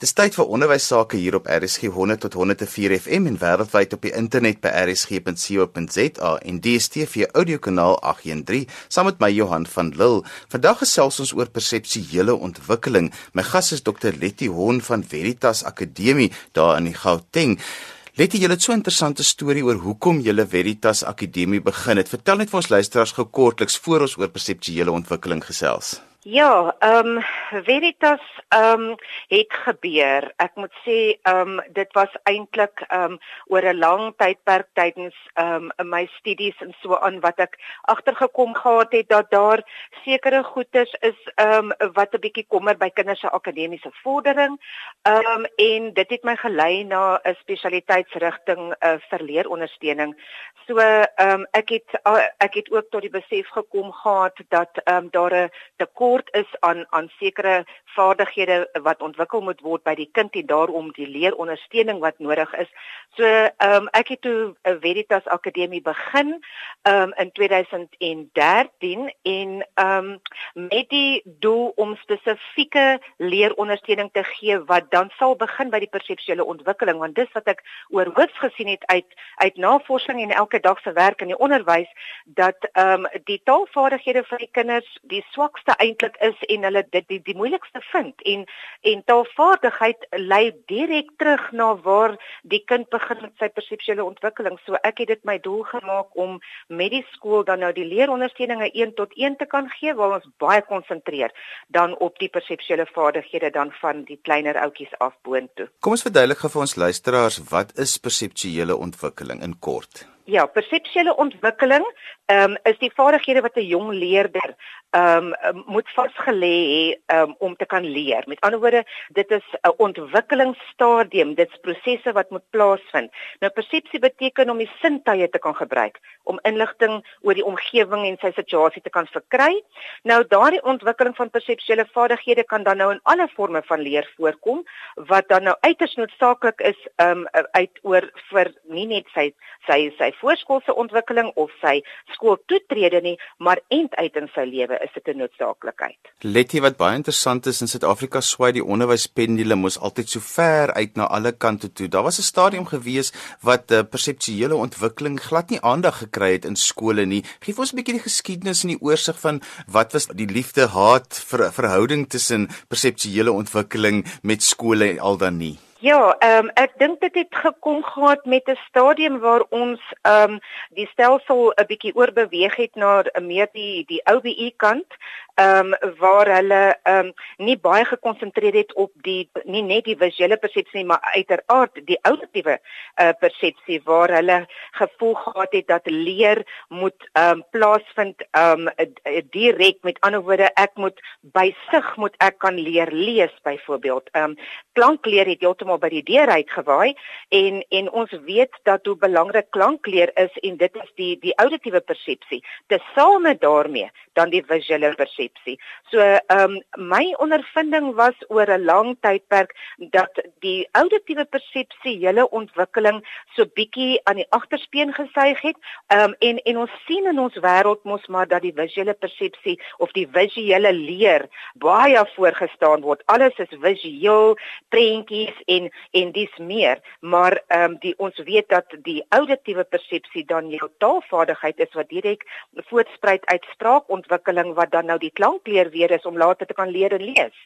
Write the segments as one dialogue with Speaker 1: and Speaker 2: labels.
Speaker 1: Dis tyd vir onderwys sake hier op RSG 100 tot 104 FM en wêreldwyd op die internet by rsg.co.za en DStv audiokanaal 813 saam met my Johan van Lille. Vandag gesels ons oor perseptuele ontwikkeling. My gas is Dr Letty Hon van Veritas Akademie daar in die Gauteng. Letty, jy het so 'n interessante storie oor hoekom jy Veritas Akademie begin het. Vertel net vir ons luisteraars gou kortliks voor ons oor perseptuele ontwikkeling gesels.
Speaker 2: Ja, ehm um, Veritas ehm um, het gebeur. Ek moet sê ehm um, dit was eintlik ehm um, oor 'n lang tydperk tydens ehm um, my studies en so aan wat ek agtergekom gehad het dat daar sekere goedes is ehm um, wat 'n bietjie kommer by kinders se akademiese vordering. Ehm um, en dit het my gelei na 'n spesialiteitsrigting uh, verleerondersteuning. So ehm um, ek het uh, ek het ook tot die besef gekom gehad dat ehm um, daar 'n tekort tekort is aan aan sekere vaardighede wat ontwikkel moet word by die kind en daarom die leerondersteuning wat nodig is. So ehm um, ek het toe 'n Veritas Akademie begin ehm um, in 2013 en ehm um, met die doel om spesifieke leerondersteuning te gee wat dan sal begin by die perseptuele ontwikkeling want dis wat ek oor hoof gesien het uit uit navorsing en elke dag se werk in die onderwys dat ehm um, die taalvaardighede van die kinders die swakste eind eintlik is en hulle dit die, die moeilikste vind en en taalvaardigheid lei direk terug na waar die kind begin met sy perseptuele ontwikkeling. So ek het dit my doel gemaak om met die skool dan nou die leerondersteuninge 1 tot 1 te kan gee waar ons baie konsentreer dan op die perseptuele vaardighede dan van die kleiner ouetjies af boontoe.
Speaker 1: Kom ons verduidelik vir ons luisteraars wat is perseptuele ontwikkeling in kort?
Speaker 2: Ja, perseptuele ontwikkeling ehm um, is die vaardighede wat 'n jong leerder ehm um, moet vasgelê hê um, om te kan leer. Met ander woorde, dit is 'n ontwikkelingsstadium, dit's prosesse wat moet plaasvind. Nou persepsie beteken om die sintuie te kan gebruik om inligting oor die omgewing en sy situasie te kan verkry. Nou daardie ontwikkeling van perseptuele vaardighede kan dan nou in alle forme van leer voorkom wat dan nou uiters noodsaaklik is ehm um, uit oor vir nie net sy sy sy voorskoolse ontwikkeling of sy skooltoetrede nie, maar end uit in sy lewe is dit 'n noodsaaklikheid.
Speaker 1: Letty wat baie interessant is in Suid-Afrika swaai die onderwyspendulum mos altyd so ver uit na alle kante toe. Daar was 'n stadium gewees wat uh, perseptuele ontwikkeling glad nie aandag gekry het in skole nie. Geef ons 'n bietjie die geskiedenis en die oorsig van wat was die liefde-haat ver, verhouding tussen perseptuele ontwikkeling met skole al dan nie.
Speaker 2: Ja, ehm um, ek dink dit het gekom gehad met 'n stadium waar ons ehm um, die stelsel 'n bietjie oorbeweeg het na meer die die OBE kant ehm um, waar hulle ehm um, nie baie gekonsentreer het op die nie net die visuele persepsie maar uiteraard die auditiewe uh, persepsie waar hulle gevoel gehad het dat leer moet ehm um, plaasvind ehm um, direk. Met ander woorde ek moet by sig moet ek kan leer lees byvoorbeeld. Ehm um, klankleer het heeltemal by die deur uitgewaai en en ons weet dat hoe belangrik klankleer is en dit is die die auditiewe persepsie tesame daarmee dan die visuele persepsie persepsie. So ehm um, my ondervinding was oor 'n lang tydperk dat die auditiewe persepsie hele ontwikkeling so bietjie aan die agterspeen gesuig het. Ehm um, en en ons sien in ons wêreld mos maar dat die visuele persepsie of die visuele leer baie voorgestaan word. Alles is visueel, prentjies en en dis meer, maar ehm um, die ons weet dat die auditiewe persepsie dan jou taalvaardigheid is wat direk voortspruit uit spraakontwikkeling wat dan nou die klankleer weer is om later te kan leer en lees.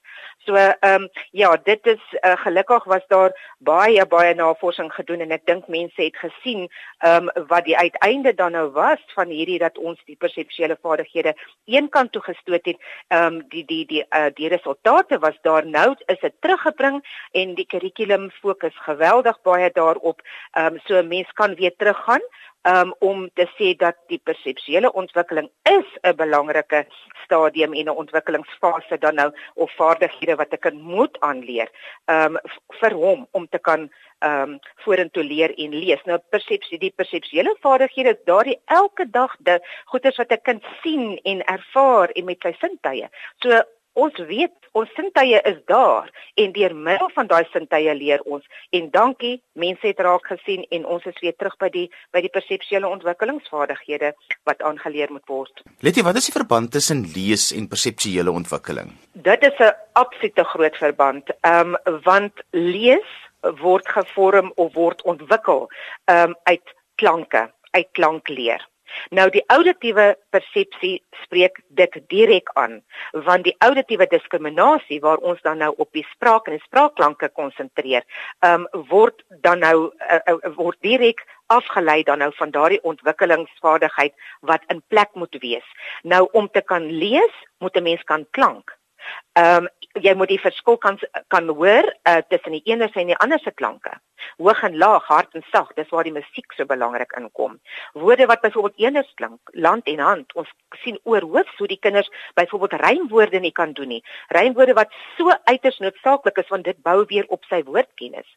Speaker 2: So ehm um, ja, dit is uh, gelukkig was daar baie baie navorsing gedoen en ek dink mense het gesien ehm um, wat die uiteinde dan nou was van hierdie dat ons die perseptuele vaardighede een kant toe gestoot het. Ehm um, die die die uh, die resultate was daar nou is dit teruggebring en die kurrikulum fokus geweldig baie daarop. Ehm um, so 'n mens kan weer teruggaan um, om te sê dat die perseptuele ontwikkeling is 'n belangrike stadium en 'n ontwikkelingsfase dan nou of vaardighede wat 'n kind moet aanleer um, vir hom om te kan ehm um, vorentoe leer en lees. Nou persepsie, die perseptuele vaardighede is daardie elke dag die goeders wat 'n kind sien en ervaar en met sy sintuie. So ons weet ons sintuie is daar en deur middel van daai sintuie leer ons en dankie mense het raak gesien en ons is weer terug by die by die perseptuele ontwikkelingsvaardighede wat aangeleer moet word.
Speaker 1: Letty, wat is die verband tussen lees en perseptuele ontwikkeling?
Speaker 2: Dit is 'n absolute groot verband. Ehm um, want lees word gevorm of word ontwikkel ehm um, uit klanke, uit klankleer. Nou die auditiewe persepsie spreek dit direk aan want die auditiewe diskriminasie waar ons dan nou op die spraak en die spraakklanke konsentreer, ehm um, word dan nou uh, uh, word direk afgelei dan nou van daardie ontwikkelingsvaardigheid wat in plek moet wees. Nou om te kan lees, moet 'n mens kan klank. Ehm um, jy moet die verskil kan kan hoor uh, tussen die ene en die ander se klanke hoog en laag, hard en sag, dis waar die musiek so belangrik inkom. Woorde wat byvoorbeeld eenes klink, land en hand. Ons sien oorhoof hoe die kinders byvoorbeeld rymwoorde nie kan doen nie. Rymwoorde wat so uiters noodsaaklik is want dit bou weer op sy woordkennis.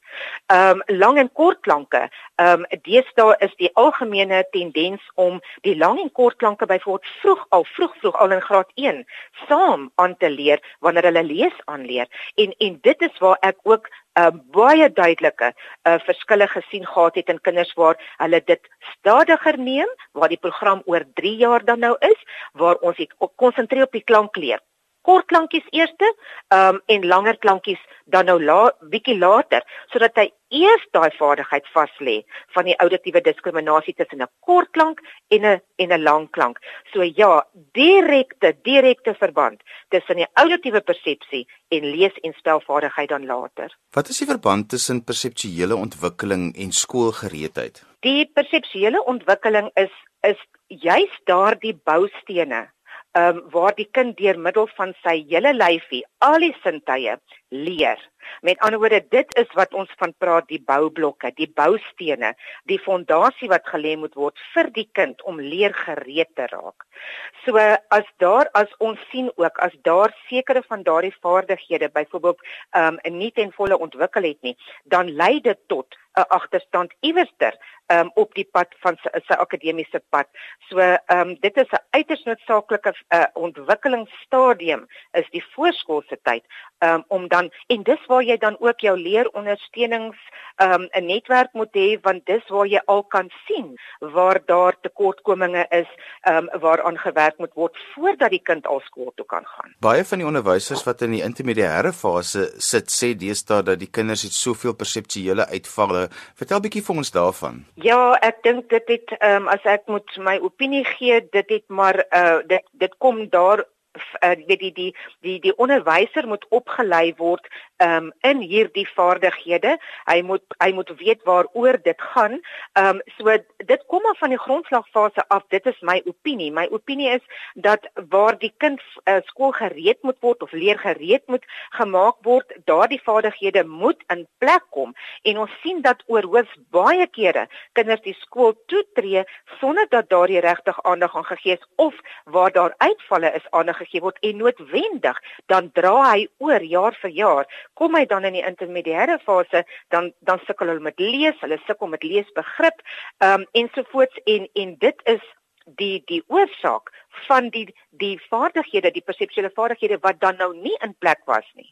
Speaker 2: Ehm um, lang en kort klanke. Ehm um, deesdae is die algemene tendens om die lang en kort klanke byvoorbeeld vroeg al vroeg vroeg al in graad 1 saam aan te leer wanneer hulle lees aanleer. En en dit is waar ek ook 'n uh, baie duidelike uh, verskille gesien gehad het in kinders waar hulle dit stadiger neem, waar die program oor 3 jaar dan nou is, waar ons ek konsentreer op die klankleer. Kort klankies eerste, ehm um, en langer klankies dan nou la bietjie later, sodat hy eers daai vaardigheid vas lê van die auditiewe diskriminasie tussen 'n kort klank en 'n en 'n lang klank. So ja, direkte direkte verband tussen die auditiewe persepsie en lees- en spelvaardigheid dan later.
Speaker 1: Wat is die verband tussen perseptuele ontwikkeling en skoolgereedheid?
Speaker 2: Die perseptuele ontwikkeling is is juis daardie boustene ehm um, waar die kind deur middel van sy hele lyfie al die sintuie leer. Met ander woorde, dit is wat ons van praat die boublokke, die boustene, die fondasie wat gelê moet word vir die kind om leergereed te raak. So as daar as ons sien ook as daar sekere van daardie vaardighede byvoorbeeld ehm um, nie ten volle ontwikkel het nie, dan lei dit tot 'n agterstand iewerster um, op die pad van sy, sy akademiese pad. So ehm um, dit is 'n uiters noodsaaklike uh, ontwikkelingsstadium is die voorskoolse tyd um, om dan en dis waar jy dan ook jou leerondersteunings um, 'n netwerk moet hê want dis waar jy al kan sien waar daar tekortkominge is um, waaraan gewerk moet word voordat die kind al skool toe kan gaan.
Speaker 1: Baie van die onderwysers wat in die intermediêre fase sit sê deesdae dat die kinders het soveel perseptuele uitvalle. Vertel bietjie vir ons daarvan.
Speaker 2: Ja, ek dink dit het ehm um, as ek moet my opinie gee, dit het maar uh dit dit kom daar weet die die die die onderwyser moet opgelei word um, in hierdie vaardighede. Hy moet hy moet weet waaroor dit gaan. Ehm um, so dit kom maar van die grondslagfase af. Dit is my opinie. My opinie is dat waar die kind uh, skool gereed moet word of leer gereed moet gemaak word, daardie vaardighede moet in plek kom. En ons sien dat oorhoof baie kere kinders die skool toetree sonder dat daar die regtig aandag aan gegee is of waar daar uitvalle is aandag gegee word en noodwendig dan dra hy oor jaar vir jaar kom hy dan in die intermediêre fase dan dan sukkel hulle met lees hulle sukkel met leesbegrip um, ensovoorts en en dit is die die oorsaak van die die vaardighede die perseptuele vaardighede wat dan nou nie in plek was nie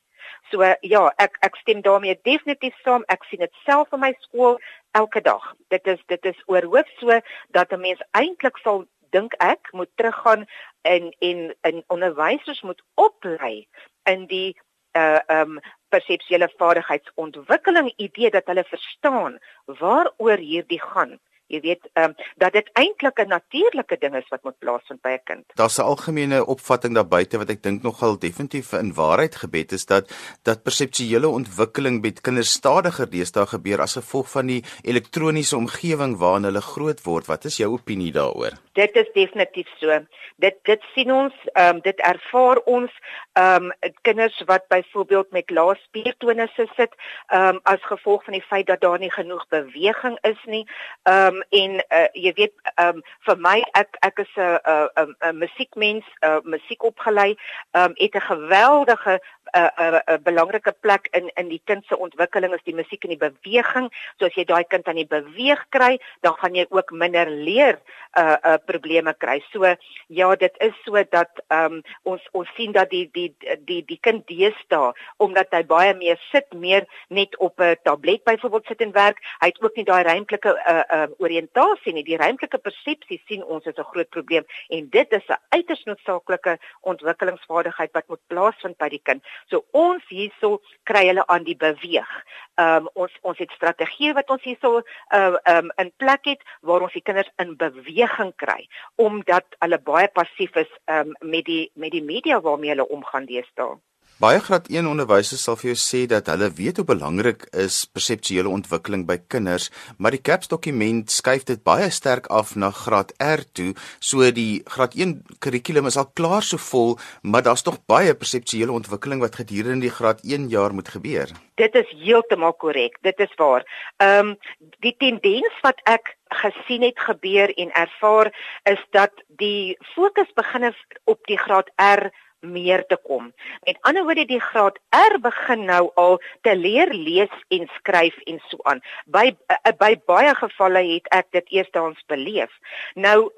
Speaker 2: So ja, ek ek stem daarmee definitief saam. Ek sien dit self in my skool elke dag. Dit is dit is oorhoof so dat 'n mens eintlik sal dink ek moet teruggaan en en in onderwysers moet oplei in die uh um perseptuele vaardigheidsontwikkeling idee dat hulle verstaan waaroor hierdie gaan jy weet ehm um, dat dit eintlik 'n natuurlike ding is wat moet plaasvind by 'n kind.
Speaker 1: Daar's 'n algemene opvatting daar buite wat ek dink nogal definitief in waarheid gebed is dat dat perseptuele ontwikkeling met kinders stadiger deesdae gebeur as gevolg van die elektroniese omgewing waarin hulle groot word. Wat is jou opinie daaroor?
Speaker 2: Dit is definitief so. Dit dit sien ons ehm um, dit ervaar ons ehm um, kinders wat byvoorbeeld met lae spiertonus sit ehm um, as gevolg van die feit dat daar nie genoeg beweging is nie. Ehm um, en uh, jy weet um, vir my ek ek is 'n 'n 'n musiekmens, 'n uh, musiek opgelei, um, het 'n geweldige 'n uh, 'n uh, uh, belangrike plek in in die kind se ontwikkeling is die musiek en die beweging. So as jy daai kind aan die beweeg kry, dan gaan jy ook minder leer uh uh probleme kry. So ja, dit is so dat ehm um, ons ons sien dat die die die die kind deesdae omdat hy baie meer sit meer net op 'n tablet byvoorbeeld sit en werk, hy het ook nie daai ruimtelike uh uh oriëntasie nie. Die ruimtelike persepsie sien ons is 'n groot probleem en dit is 'n uiters noodsaaklike ontwikkelingsvaardigheid wat moet plaasvind by die kind. So ons hierso kry hulle aan die beweeg. Ehm um, ons ons het strategieë wat ons hierso uh um in plek het waar ons die kinders in beweging kry omdat hulle baie passief is um met die met die media waarmee hulle omgaan deesdae.
Speaker 1: Baie graad 1 onderwysers sal vir jou sê dat hulle weet hoe belangrik is perseptuele ontwikkeling by kinders, maar die CAPS dokument skuif dit baie sterk af na graad R toe, so die graad 1 kurrikulum is al klaar so vol, maar daar's nog baie perseptuele ontwikkeling wat gedurende die graad 1 jaar moet gebeur.
Speaker 2: Dit is heeltemal korrek, dit is waar. Ehm um, die tendens wat ek gesien het gebeur en ervaar is dat die fokus begin op die graad R meer te kom. Met ander woorde die graad R begin nou al te leer lees en skryf en so aan. By uh, by baie gevalle het ek dit eerstens beleef. Nou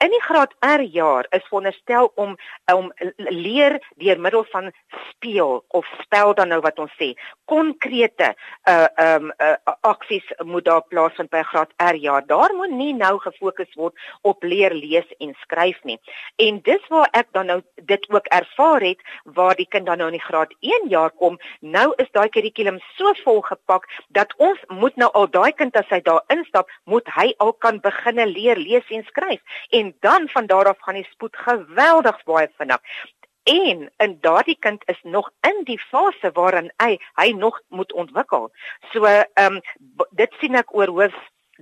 Speaker 2: in die graad R jaar is veronderstel om om leer deur middel van speel of spel dan nou wat ons sê. Konkrete uh um uh, aksies moet daar plaasvind by graad R jaar. Daar moet nie nou gefokus word op leer lees en skryf nie. En dis waar ek dan nou dit ook ervaar het waar die kind dan nou in die graad 1 jaar kom. Nou is daai kurrikulum so vol gepak dat ons moet nou al daai kind as hy daar instap moet hy al kan begine leer lees en skryf. En dan van daar af gaan die spoed geweldig baie vinnig. En in daardie kind is nog in die fase waarin hy hy nog moet ontwikkel. So ehm um, dit sien ek oor hoof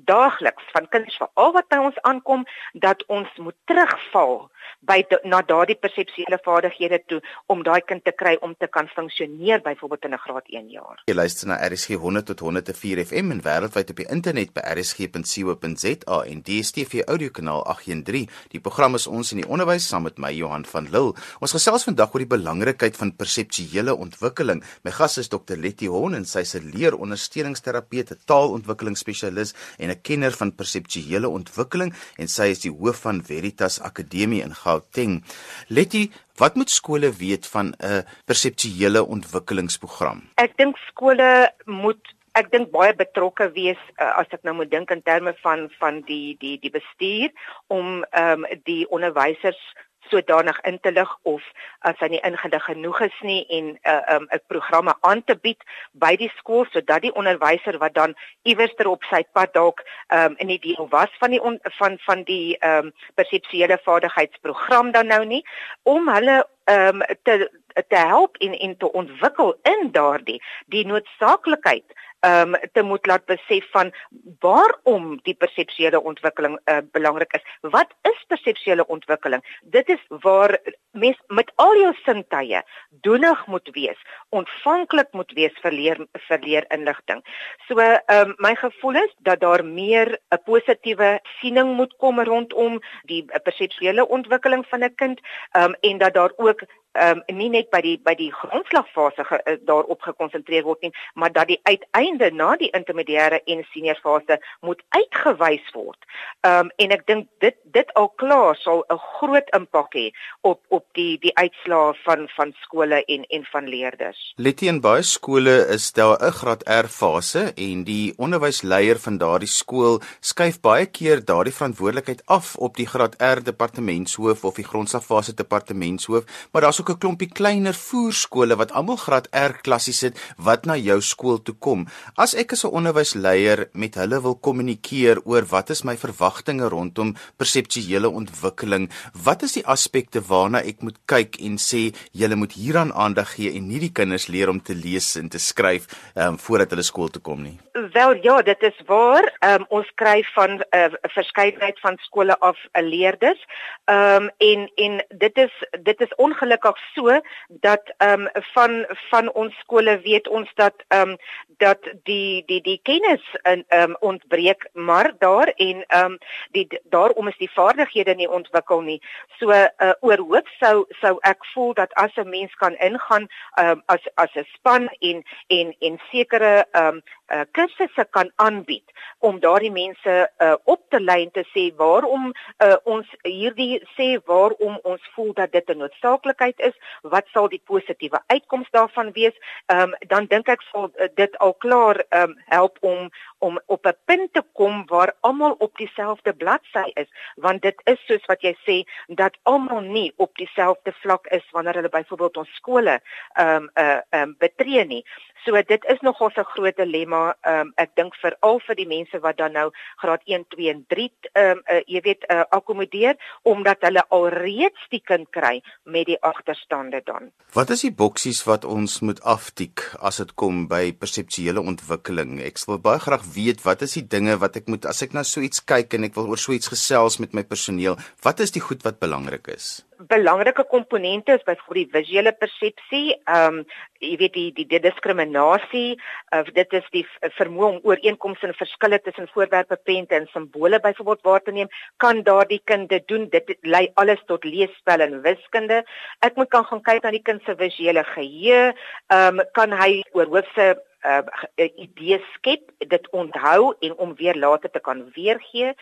Speaker 2: daagliks van kinders veral wat by ons aankom dat ons moet terugval by na daardie perseptuele vaardighede toe om daai kind te kry om te kan funksioneer byvoorbeeld in 'n graad 1 jaar.
Speaker 1: Jy luister na RSG 100 tot 104 FM en wêreldwyd op die internet by rsg.co.za en DStv audiokanaal 813. Die program is ons in die onderwys saam met my Johan van Lille. Ons gesels vandag oor die belangrikheid van perseptuele ontwikkeling. My gas is Dr Letty Hon en sy is 'n leerondersteuningsterapeut, 'n taalontwikkelingsspesialis en 'n kenner van perseptuele ontwikkeling en sy is die hoof van Veritas Akademie in Gauteng. Letty, wat moet skole weet van 'n perseptuele ontwikkelingsprogram?
Speaker 2: Ek dink skole moet ek dink baie betrokke wees uh, as ek nou moet dink in terme van van die die die bestuur om ehm um, die onderwysers sodanig in te lig of as hy nie ingedig genoeg is nie en 'n uh, um, 'n programme aan te bied by die skool sodat die onderwyser wat dan iewers ter op sy pad dalk um, in die deel was van die on, van van die um, perseptuele vaardigheidsprogram dan nou nie om hulle um, te te help en en te ontwikkel in daardie die noodsaaklikheid um, te moet laat besef van waarom die perseptuele ontwikkeling uh, belangrik is. Wat is perseptuele ontwikkeling? Dit is waar mens met al jou sintuie doenig moet wees, ontvanklik moet wees vir leer vir leer inligting. So um, my gevoel is dat daar meer 'n positiewe siening moet kom rondom die perseptuele ontwikkeling van 'n kind um, en dat daar ook ehm um, nie net by die by die grondslagfase ge, uh, daarop gekonsentreer word nie, maar dat die uiteinde na die intermediêre en senior fase moet uitgewys word. Ehm um, en ek dink dit dit al klaar sal 'n groot impak hê op op die die uitslae van van skole en en van leerders.
Speaker 1: Letty in baie skole is daar 'n graad R fase en die onderwysleier van daardie skool skuif baie keer daardie verantwoordelikheid af op die graad R departementshoof of die grondslagfase departementshoof, maar daar's ook 'n klompie kleiner voerskole wat almal graad R klassies het wat na jou skool toe kom. As ek as 'n onderwysleier met hulle wil kommunikeer oor wat is my verwagtinge rondom perseptuele ontwikkeling, wat is die aspekte waarna ek moet kyk en sê julle moet hieraan aandag gee en nie die kinders leer om te lees en te skryf um, voordat hulle skool toe kom nie.
Speaker 2: Wel ja, dit is waar. Um, ons kry van 'n uh, verskeidenheid van skole af uh, leerders. Ehm um, en en dit is dit is ongelukkig so dat ehm um, van van ons skole weet ons dat ehm um, dat die die die kennis in um, ontbreek maar daar en um, die daarom is die vaardighede nie ontwikkel nie. So uh, oor hoop sou sou ek voel dat as 'n mens kan ingaan um, as as 'n span en en en sekere um, uh, kursusse kan aanbied om daardie mense uh, op te lei en te sê waarom uh, ons hierdie sê waarom ons voel dat dit 'n noodsaaklikheid is, wat sal die positiewe uitkoms daarvan wees, um, dan dink ek sal dit al klaar um, help om om op 'n punt te kom waar almal op dieselfde bladsy is, want dit is soos wat jy sê dat almal nie op dieselfde vlak is wanneer hulle byvoorbeeld ons skole ehm um, uh, um, betree nie. So dit is nogal 'n groot dilemma. Ehm um, ek dink veral vir die mense wat dan nou graad 1, 2 en 3 ehm um, uh, jy weet uh, akkommodeer omdat hulle alreeds die kind kry met die agterstande dan.
Speaker 1: Wat is die boksies wat ons moet aftik as dit kom by perseptuele ontwikkeling? Ek wil baie graag weet wat is die dinge wat ek moet as ek na so iets kyk en ek wil oor so iets gesels met my personeel, wat is die goed wat belangrik is?
Speaker 2: belangrike komponente is byvoorbeeld die visuele persepsie, ehm um, jy weet die die, die diskriminasie, uh, dit is die vermoë om ooreenkomste en verskille tussen voorwerpe, pente en simbole byvoorbeeld waar te neem, kan daardie kind dit doen. Dit lei alles tot leesspel en wiskunde. Ek moet kan gaan kyk na die kind se visuele geheue, ehm um, kan hy oor hoofse uh, idee skep, dit onthou en om weer later te kan weergee.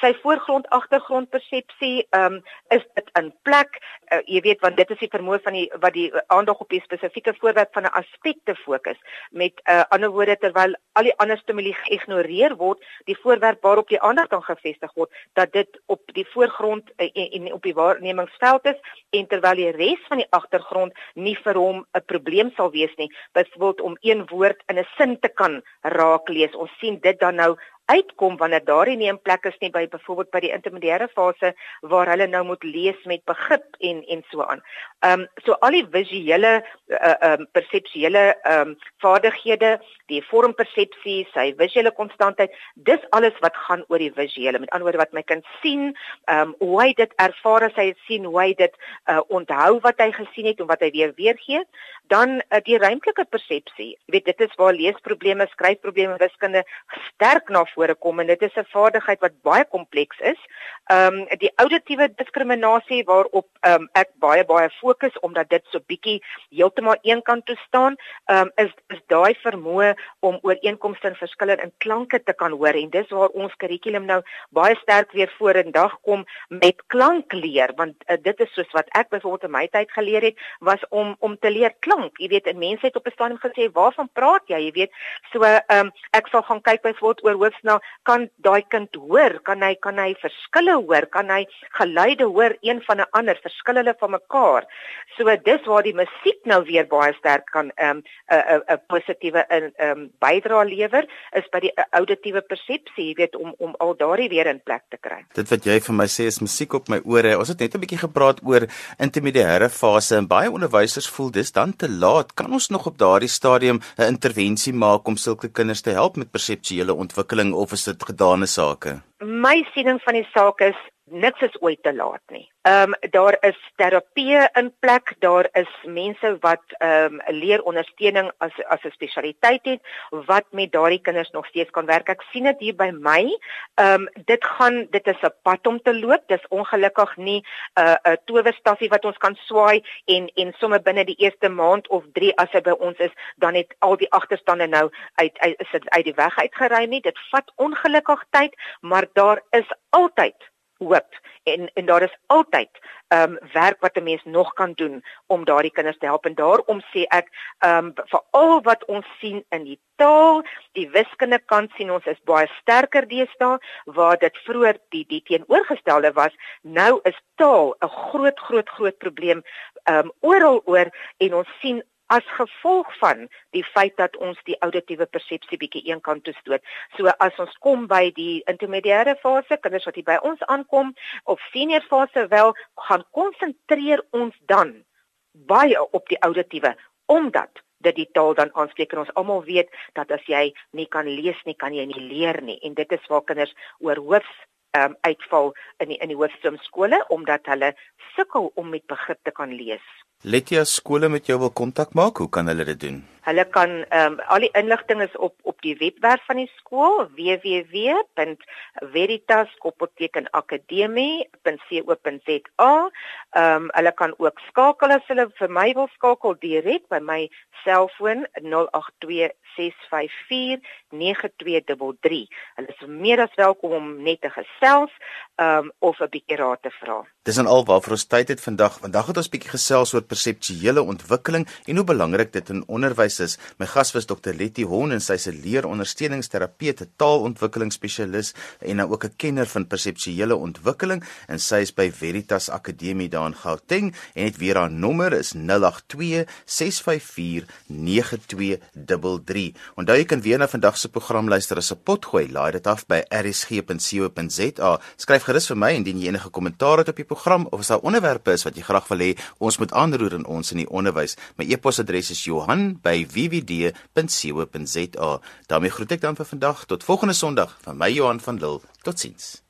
Speaker 2: Sy voorgrond agtergrond persepsie, ehm um, is dit in plek. Uh, jy weet want dit is die vermoë van die wat die aandag op 'n spesifieke voorwerp van 'n aspek te fokus. Met uh, ander woorde terwyl al die ander stimule geïgnoreer word, die voorwerp waarop die aandag dan gefestig word, dat dit op die voorgrond uh, en, en op die waarnemingsveld is en terwyl die res van die agtergrond nie vir hom 'n probleem sal wees nie. Byvoorbeeld om een woord in 'n sin te kan raak lees. Ons sien dit dan nou uitkom wanneer daardie nie in plek is nie by byvoorbeeld by die intermediêre fase waar hulle nou moet lees met begrip en en so aan. Ehm um, so al die visuele uh, ehm um, perseptuele ehm um, vaardighede, die vormpersepsie, sy visuele konstantheid, dis alles wat gaan oor die visuele. Met ander woorde wat my kind sien, ehm um, hoe hy dit ervaar as hy dit sien, hoe hy dit uh, onthou wat hy gesien het en wat hy weer weergee. Dan uh, die ruimtelike persepsie. Jy weet dit is waar leesprobleme, skryfprobleme, wiskunde sterk na vore kom en dit is 'n vaardigheid wat baie kompleks is. Ehm um, die auditiewe diskriminasie waarop ehm um, ek baie baie fokus omdat dit so bietjie heeltemal eenkant toe staan, ehm um, is is daai vermoë om ooreenkomste en verskille in klanke te kan hoor en dis waar ons kurrikulum nou baie sterk weer vorendag kom met klankleer want uh, dit is soos wat ek byvoorbeeld in my tyd geleer het was om om te leer klank. Jy weet, mense het op 'n stadium gesê, "Waarvan praat jy?" Jy weet, so ehm um, ek sal gaan kyk byvoorbeeld oor hoof nou kan daai kind hoor, kan hy kan hy verskille hoor, kan hy geluide hoor een van 'n ander, verskil hulle van mekaar. So dis waar die musiek nou weer baie sterk kan 'n um, 'n 'n positiewe 'n um, bydra lewer is by die uh, auditiewe persepsie, jy weet om om al daardie weer in plek te kry.
Speaker 1: Dit wat jy vir my sê is musiek op my ore. Ons het net 'n bietjie gepraat oor intermediêre fase en baie onderwysers voel dis dan te laat. Kan ons nog op daardie stadium 'n intervensie maak om sulke kinders te help met perseptuele ontwikkeling of is dit gedane sake?
Speaker 2: My siening van die saak is niks is ooit te laat nie. Ehm um, daar is terapie in plek, daar is mense wat ehm um, leer ondersteuning as as 'n spesialiteit het wat met daardie kinders nog steeds kan werk. Ek sien dit hier by my. Ehm um, dit gaan dit is 'n pad om te loop. Dis ongelukkig nie 'n uh, 'n towerstafie wat ons kan swaai en en sommer binne die eerste maand of 3 as hy by ons is, dan het al die agterstande nou uit, uit is dit uit die weg uitgeruim nie. Dit vat ongelukkig tyd, maar daar is altyd hoop en en daar is altyd ehm um, werk wat 'n mens nog kan doen om daardie kinders te help. En daarom sê ek ehm um, vir al wat ons sien in die taal, die wiskunde kant sien ons is baie sterker deesdae waar dit vroeër die die teenoorgestelde was, nou is taal 'n groot groot groot probleem ehm um, oral oor en ons sien as gevolg van die feit dat ons die auditiewe persepsie bietjie eenkant toe stoot. So as ons kom by die intermediêre fase, kinders wat hier by ons aankom of senior fase wel gaan konsentreer ons dan baie op die auditiewe omdat dit die taal dan aanspreek en ons almal weet dat as jy nie kan lees nie, kan jy nie leer nie en dit is waar kinders oor hoofs um, uitval in die in die hoofstroomskole omdat hulle sukkel om met begrip te kan lees.
Speaker 1: Letia skole met jou wil kontak maak, hoe kan hulle dit doen?
Speaker 2: Hulle kan ehm um, al die inligting is op op die webwerf van die skool www.veritas.akademie.co.za. Ehm um, hulle kan ook skakel as hulle vir my wil skakel direk by my selfoon 082 654 9233. Hulle is meer as welkom om net te gesels um, of 'n bietjie raad te vra.
Speaker 1: Dis en al waarvoor ons tyd het vandag. Vandag het ons bietjie gesels oor perseptuele ontwikkeling en hoe belangrik dit in onderwys is. My gas was Dr. Letty Hon en sy is 'n leerondersteuningsterapeut, 'n taalontwikkelingsspesialis en nou ook 'n kenner van perseptuele ontwikkeling en sy is by Veritas Akademie daar in Gauteng en het weer haar nommer is 082 654 9233. Onthou jy kan weer na vandag se program luister as 'n potgooi. Laai dit af by rsg.co.za. Skryf gerus vir my indien jy enige kommentaar het op die program of as daar onderwerpe is wat jy graag wil hê ons moet aanroer in ons in die onderwys. My e-posadres is Johan@wwd.co.za. daarmee groet ek dan vir vandag tot volgende Sondag van my Johan van Lille. Totsiens.